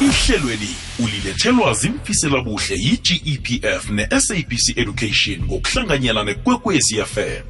ihlelweli ulilethelwa zimfisela buhle yi-gepf ne-sabc education ngokuhlanganyela nekwekwezi fm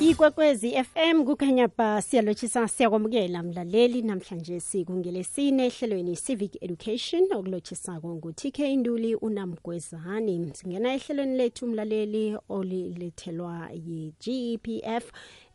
ikwekwezi fm kukhanya ba siyalotshisa siyakwamukela mlaleli namhlanje sikungelesine ehlelweni civic education okulotshisako ngu-tk nduli unamgwezani. Singena ehlelweni lethu mlaleli olilethelwa yi-gepf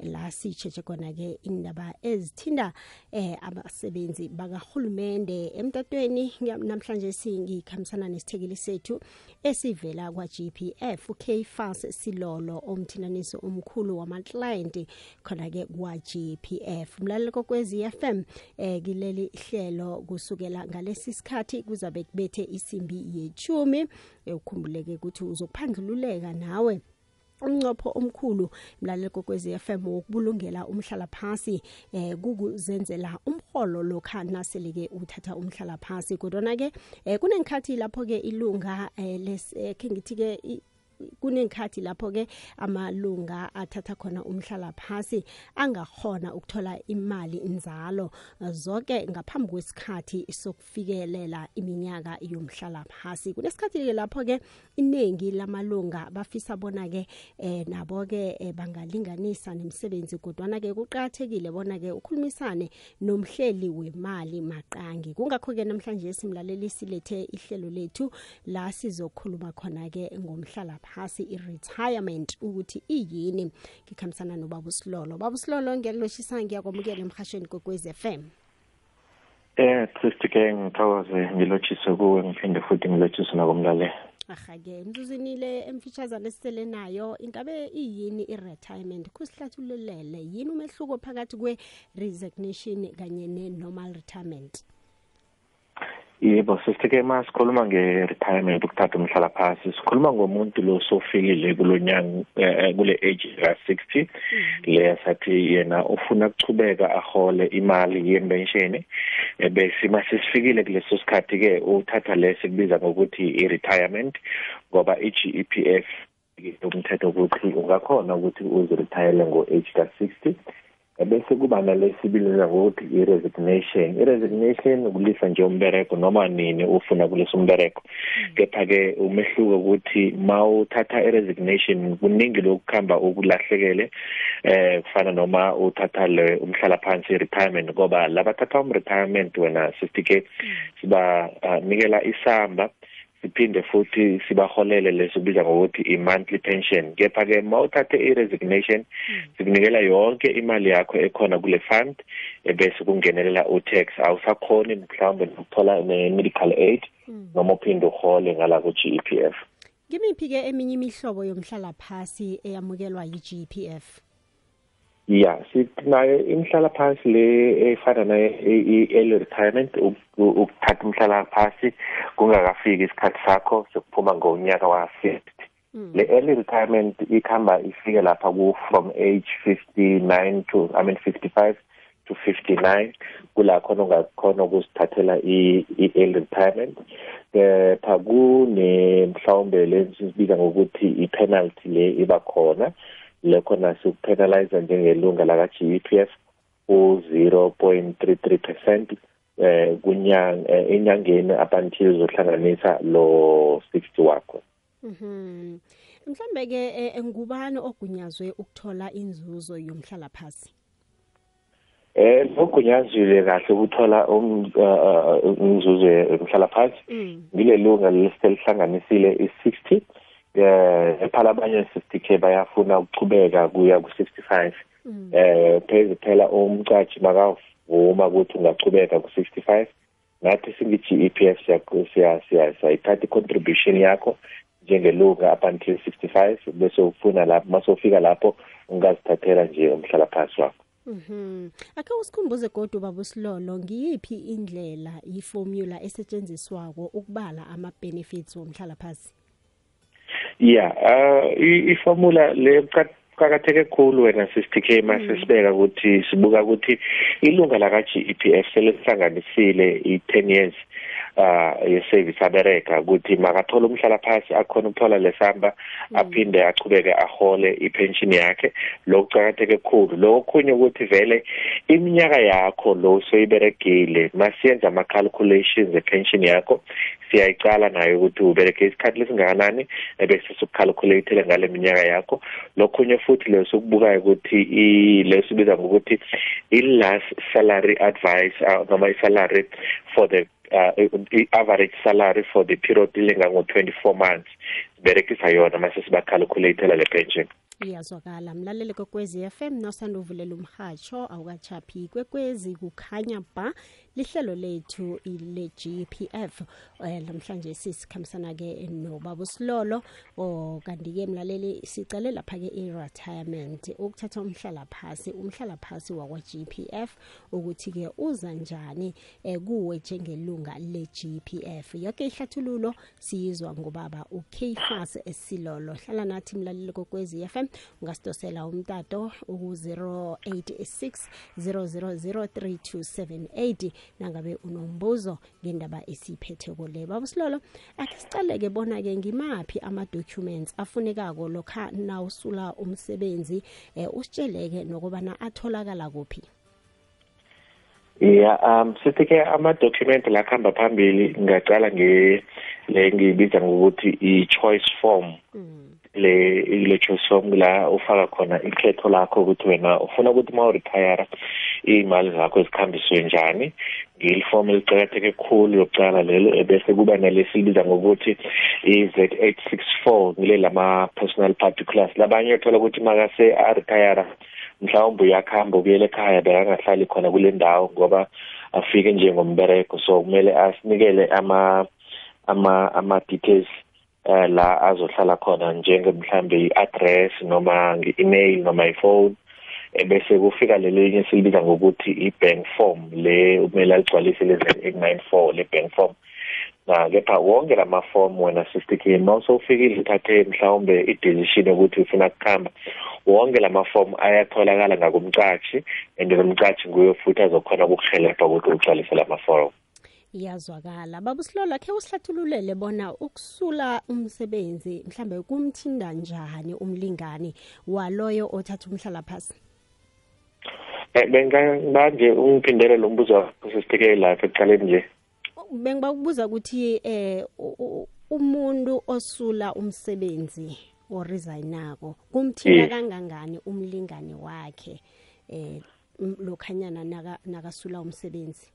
la sitshetshe khona-ke indaba ezithinda eh abasebenzi bakahulumende emtatweni. Namhlanje singikhambisana nesithekeli sethu esivela kwa-gpf ukfas silolo omthinaniso omkhulu wamaklayenti khona-ke kwa-gpf mlaleli kokwezi fm eh kileli hlelo kusukela ngalesi sikhathi kuzabe kubethe isimbi yechumi ukhumbuleke ukuthi uzokuphandlululeka nawe umncopho omkhulu mlaleli kokwezi FM wokubulungela umhlala phasi eh kukuzenzela umholo lokha naseleke uthatha umhlala phasi kodwa ke eh, kunengikhathi lapho ke ilunga eh, lesekhe ngithi ke kunengikhathi lapho ke amalunga athatha khona umhlala phasi angakhona ukuthola imali inzalo zonke ngaphambi kwesikhathi sokufikelela iminyaka yomhlala phasi kunesikhathi ke lapho ke iningi lamalunga bafisa bona ke eh nabo ke eh, bangalinganisa nemsebenzi kodwana ke kuqhakathekile bona ke ukhulumisane nomhleli wemali maqangi. Kungakho ke namhlanje simlaleli silethe ihlelo lethu la sizokhuluma khona ke ngomhlala phasi i-retirement ukuthi iyini ngikhambisana nobaba usilolo. Baba usilolo ngiyakuloshisa ngiyakwamukela emhashweni kokwez FM Eh Christy ke ngithokoze ngilotshise kuwe ngiphinde futhi ngilotshise nakomlaleli ahake mzuzini le emfitshazana esisele nayo ingabe iyini i-retirement? Kusihlathululele yini umehluko phakathi kwe-resignation kanye ne-normal retirement? Yebo sisike masikhuluma nge-retirement ukuthatha umhlala phasi sikhuluma ngomuntu lo sofikile kulonyanga kule age ka 60 le sathi yena ufuna ukuchubeka ahole imali yepension bese masifikile kuleso sikhathi ke uthatha lesi kubiza ngokuthi i-retirement ngoba i-GEPF umthetho ukuthi ungakhona ukuthi uziretire ngo age ka 60 bese kuba nalesibili ngokuthi i-resignation. I-resignation ukulisa nje umbereko noma nini ufuna kulesa umbereko kepha ke umehluko ukuthi mawuthatha i-resignation kuningi lokukhamba okulahlekele eh kufana noma uthatha le umhlala phansi retirement ngoba labathatha um retirement wena 60k siba nikela isamba. Siphinde futhi sibaholele lesobiza ngokuthi i-monthly pension. Kepha ke mawuthathe i-resignation sikunikela yonke imali yakho ekhona kule fund ebese kungenelela u-tax. Awusakhoni mhlawumbe ukuthola ne-medical aid noma uphinde uhole ngala ku-GEPF ngimiphi ke eminye imihlobo yomhlala phasi eyamukelwa yi-GPF ya sinayo imhlala phansi le efana na early retirement ukuthatha umhlala phansi kungakafiki isikhathi sakho sokuphuma ngonyaka wa 50 le early retirement ikhamba ifike lapha ku from age 59 to i mean 55 to 59 kula khona ungakhona ukusithathela i-early retirement. Kepha kune mhlawumbe lesibiza ngokuthi i-penalty le iba khona lekhona sikupenalize njengelunga laka GEPF u0.33% eh kunyanga enyangeni up until uzohlanganisa lo 60 wakho. Mhm mhlambe ke ngubani ogunyazwe ukuthola inzuzo yomhlala phasi Eh lokunyazile kahle ukuthola umzuzu emhlala phasi ngilelunga lesihlanganisile i60 eh phela abanye 60k bayafuna ukuchubeka kuya ku65 eh pheze phela umcashi makavuma ukuthi ungachubeka ku65 nathi singi GEPF siya siya sayithatha icontribution yakho njengelunga up until 65 bese ufuna lapho masofika lapho ungazithathela nje umhlala phansi wakho Mhm. Ake usikhumbuze kodwa baba usilolo ngiyiphi indlela iformula esetshenziswako ukubala ama benefits womhlala phansi? Yeah, uh iformula le qakatheke kakhulu wena 60k masisibeka ukuthi sibuka ukuthi ilunga la GEPF selihlanganisile i10 years. Uh yeservice abereka ukuthi makathola umhlala phansi akhona ukuthola lesamba aphinde achubeke ahole ipension yakhe. Lokucakatheke kukhulu lokunye ukuthi vele iminyaka yakho lo soyiberegile masiyenza ama calculations epension yakho siyayicala nayo ukuthi ubereke isikhathi lesingakanani ebese sikucalculate ngale minyaka yakho. Lokhunye futhi leso kubukayo ukuthi leso sibiza ngokuthi i last salary advice uh, noma i salary for the uh, i-average salary for the period lengango-24 months siberekisa yona mase sibacalculatela le pension iyazwakala mlaleli kwekwezi FM nosanda uvulela umhatsho awukachaphi kwekwezi kukhanya ba lihlelo lethu ile GPF eh namhlanje sisikhambisana ke nobaba Silolo o kanti ke mlaleli sicale lapha ke i-retirement. Ukuthatha umhlala phasi umhlala phasi wakwa GPF ukuthi ke uza njani eh kuwe njengelunga le GPF yonke ihlathululo siyizwa ngobaba uKfas Silolo. Hlala nathi mlaleli kokwezi FM ungasidosela umtato u-086 0003278 nangabe unombuzo ngendaba esiphetheko le. Babusilolo akhe sicaleke bona-ke ngimaphi ama-documents afunekako lokha nawusula umsebenzi um usitsheleke nokubana atholakala kuphi? Yeah um sithi-ke ama-document la kuhamba phambili ngingacala le ngiyibiza ngokuthi i-choice form. Mm. Le ile choice form la ufaka khona ikhetho lakho ukuthi wena ufuna ukuthi uma uretire iy'mali zakho zikhambiswe njani. Ngilifomu elicakatheke khulu yokucala lelo ebese kuba nalesilibiza ngokuthi i-Z864 ngile lama-personal particulars. Labanye uthola ukuthi makase aretire mhlawumbe uyakuhamba ukuyela ekhaya bekangahlali khona kule ndawo ngoba afike njengombereko so kumele asinikele ama ama ama details uh, la azohlala khona njenge mhlambe i-address noma nge-email noma i-phone ebese kufika lelinye silibiza ngokuthi i-bank form le kumele aligcwalise lezi 894 le bank form. Na kepha wonke lama form wena sister Kim mawusofika uthathe mhlawumbe i-decision ukuthi ufuna ukukhamba wonke lama form ayatholakala ngakumcashi and nomcashi nguye futhi azokhona ukukuhelebha ukuthi ugcwalise lama form iyazwakala. Babusilola khe usihlathululele bona ukusula umsebenzi mhlambe kumthinda njani umlingani waloyo othatha umhlala phasi benga manje ungiphindele lo mbuzo wakho sesitheke lapha ekuqaleni nje. Bengibakubuza ukuthi eh umuntu osula umsebenzi orisinako kumthinta kangangani umlingani wakhe eh lokhanyana naka nakasula umsebenzi?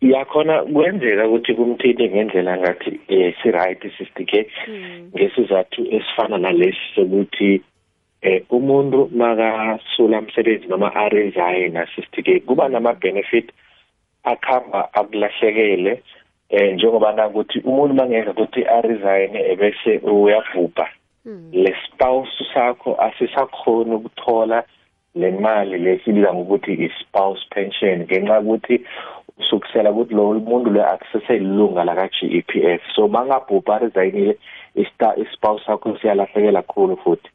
Yakhona kwenzeka ukuthi kumthini ngendlela ngathi eh si right sister ke ngesizathu esifana nalesi sokuthi eh umuntu makasula umsebenzi noma a resign sister ke kuba nama benefit akhamba akulahlekele eh njengoba nakuthi umuntu mangeza ukuthi a resign ebese uyabhubha le spouse sakho asisakhona ukuthola le mali lesibiza ngokuthi i-spouse pension ngenxa ukuthi usukusela ukuthi lo muntu lo akuseselunga la ka-GEPF so bangabhubha resignile i-spouse sakho siyalahlekela kakhulu futhi.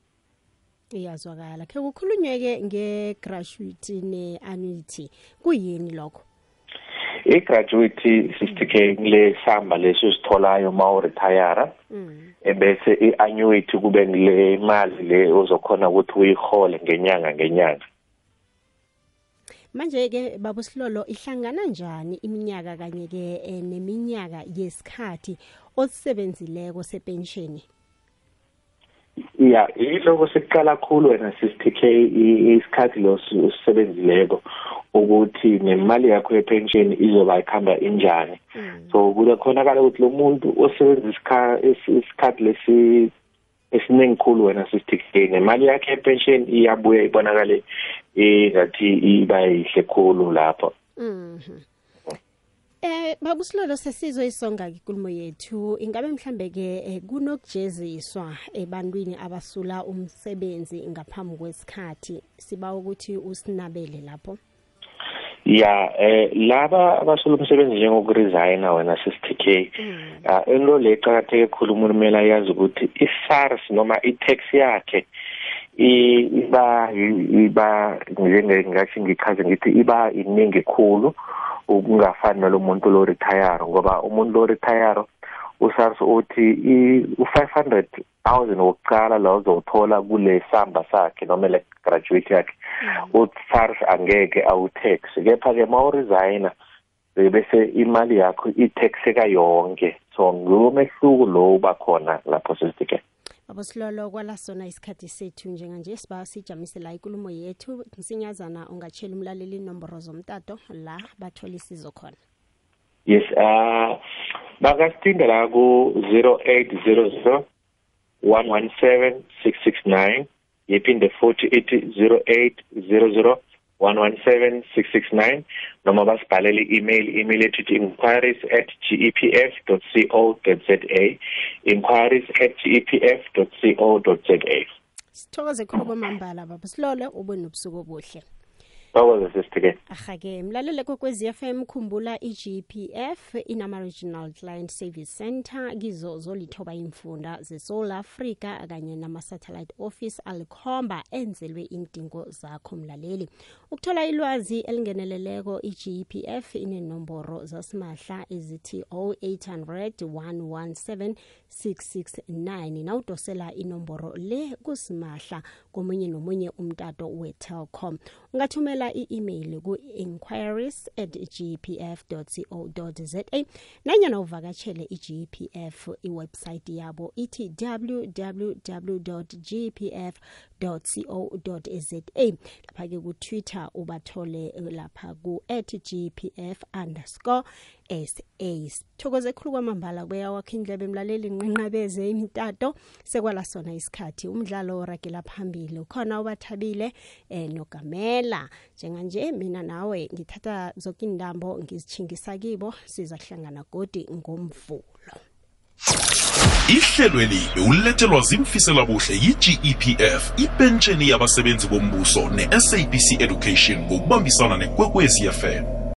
Iyazwakala. Khe kukhulunyweke nge-gratuity ne-annuity. Kuyini lokho? Sister ke ngile samba leso sitholayo ma uretire ebese i-annuity kube ngile mali le ozokhona ukuthi uyihole ngenyanga ngenyanga. Manje ke babo Silolo ihlangana njani iminyaka kanye ke neminyaka yesikhathi osebenzileko sepension ya yiloko sikuqala kakhulu wena sisitk isikhathi lo usisebenzileko ukuthi nemali yakho yepension izoba ikhamba injani. So kukhonakala ukuthi lo muntu osebenzisa isikhathi lesi esiningi khulu wena sisitk nemali yakhe yepension iyabuya ibonakale ngathi iba yihle khulu lapho. Eh babusilolo sesizwe isonga ikulumo yethu. Ingabe mhlambe ke kunokujeziswa ebantwini abasula umsebenzi ngaphambi kwesikhathi? Siba ukuthi usinabele lapho. Ya eh laba abasula umsebenzi njengokuresign wena sisitk ah into le eqhakatheke kakhulu umuntu kumele ayazi ukuthi i-SARS noma i-tax yakhe i- iba iba njenge ngasho ngichaze ngithi iba iningi khulu ukungafani nalo muntu lo retire ngoba umuntu lo retire usars uthi u500000 wokuqala la uzothola kule samba sakhe noma le graduate yakhe uSARS angeke awutax kepha ke mawuresigna bese imali yakho itaxeka yonke. So ngumehluko lo uba khona lapho sesike baba silolo kwala sona isikhathi sethu njenganje siba sijamise la ikulumo yethu. Msinyazana ungatshela umlaleli inomboro zomtato la bathola isizo khona. Yes uh bangasithinda la ku 0800 117 669 yiphinde futhi ithi 0800 117 669 noma basibhalele i-email email ethu ithi inquiries at gepf.co.za inquiries at gepf.co.za sithokoze khulu kwamambala baba. Silole ube nobusuku obuhle. Bawaze sisithike ahake mlalele kokwezi FM khumbula iGPF inama regional client service center kizo zolithoba imfunda zesoul Africa kanye nama satellite office alikhomba enzelwe indingo zakho mlaleli. Ukuthola ilwazi elingeneleleko i-gpf inenomboro zasimahla ezithi 0800 117 669 nawudosela inomboro le kusimahla komunye nomunye umtato wetelcom ungathumela i-email ku-inquiries at gpf co za nanyana uvakatshele i-gpf iwebsayithi yabo ithi www gpf co za lapha-ke kutwitter ubathole lapha ku-at gpf underscore sa sithokoze khulu kwamambala kweyawakho indlebe emlaleli nqenqabeze imitato sekwala sona isikhathi umdlalo oragela phambili. Ukhona ubathabile eh, nogamela. Njenganje mina nawe ngithatha zonke indambo ngizitshingisa kibo siza kuhlangana godi ngomvulo. Ihlelweli bewulethelwa zimfisela buhle yi-gepf ipentsheni yabasebenzi bombuso ne-sabc education ngokubambisana nekwekwezi fm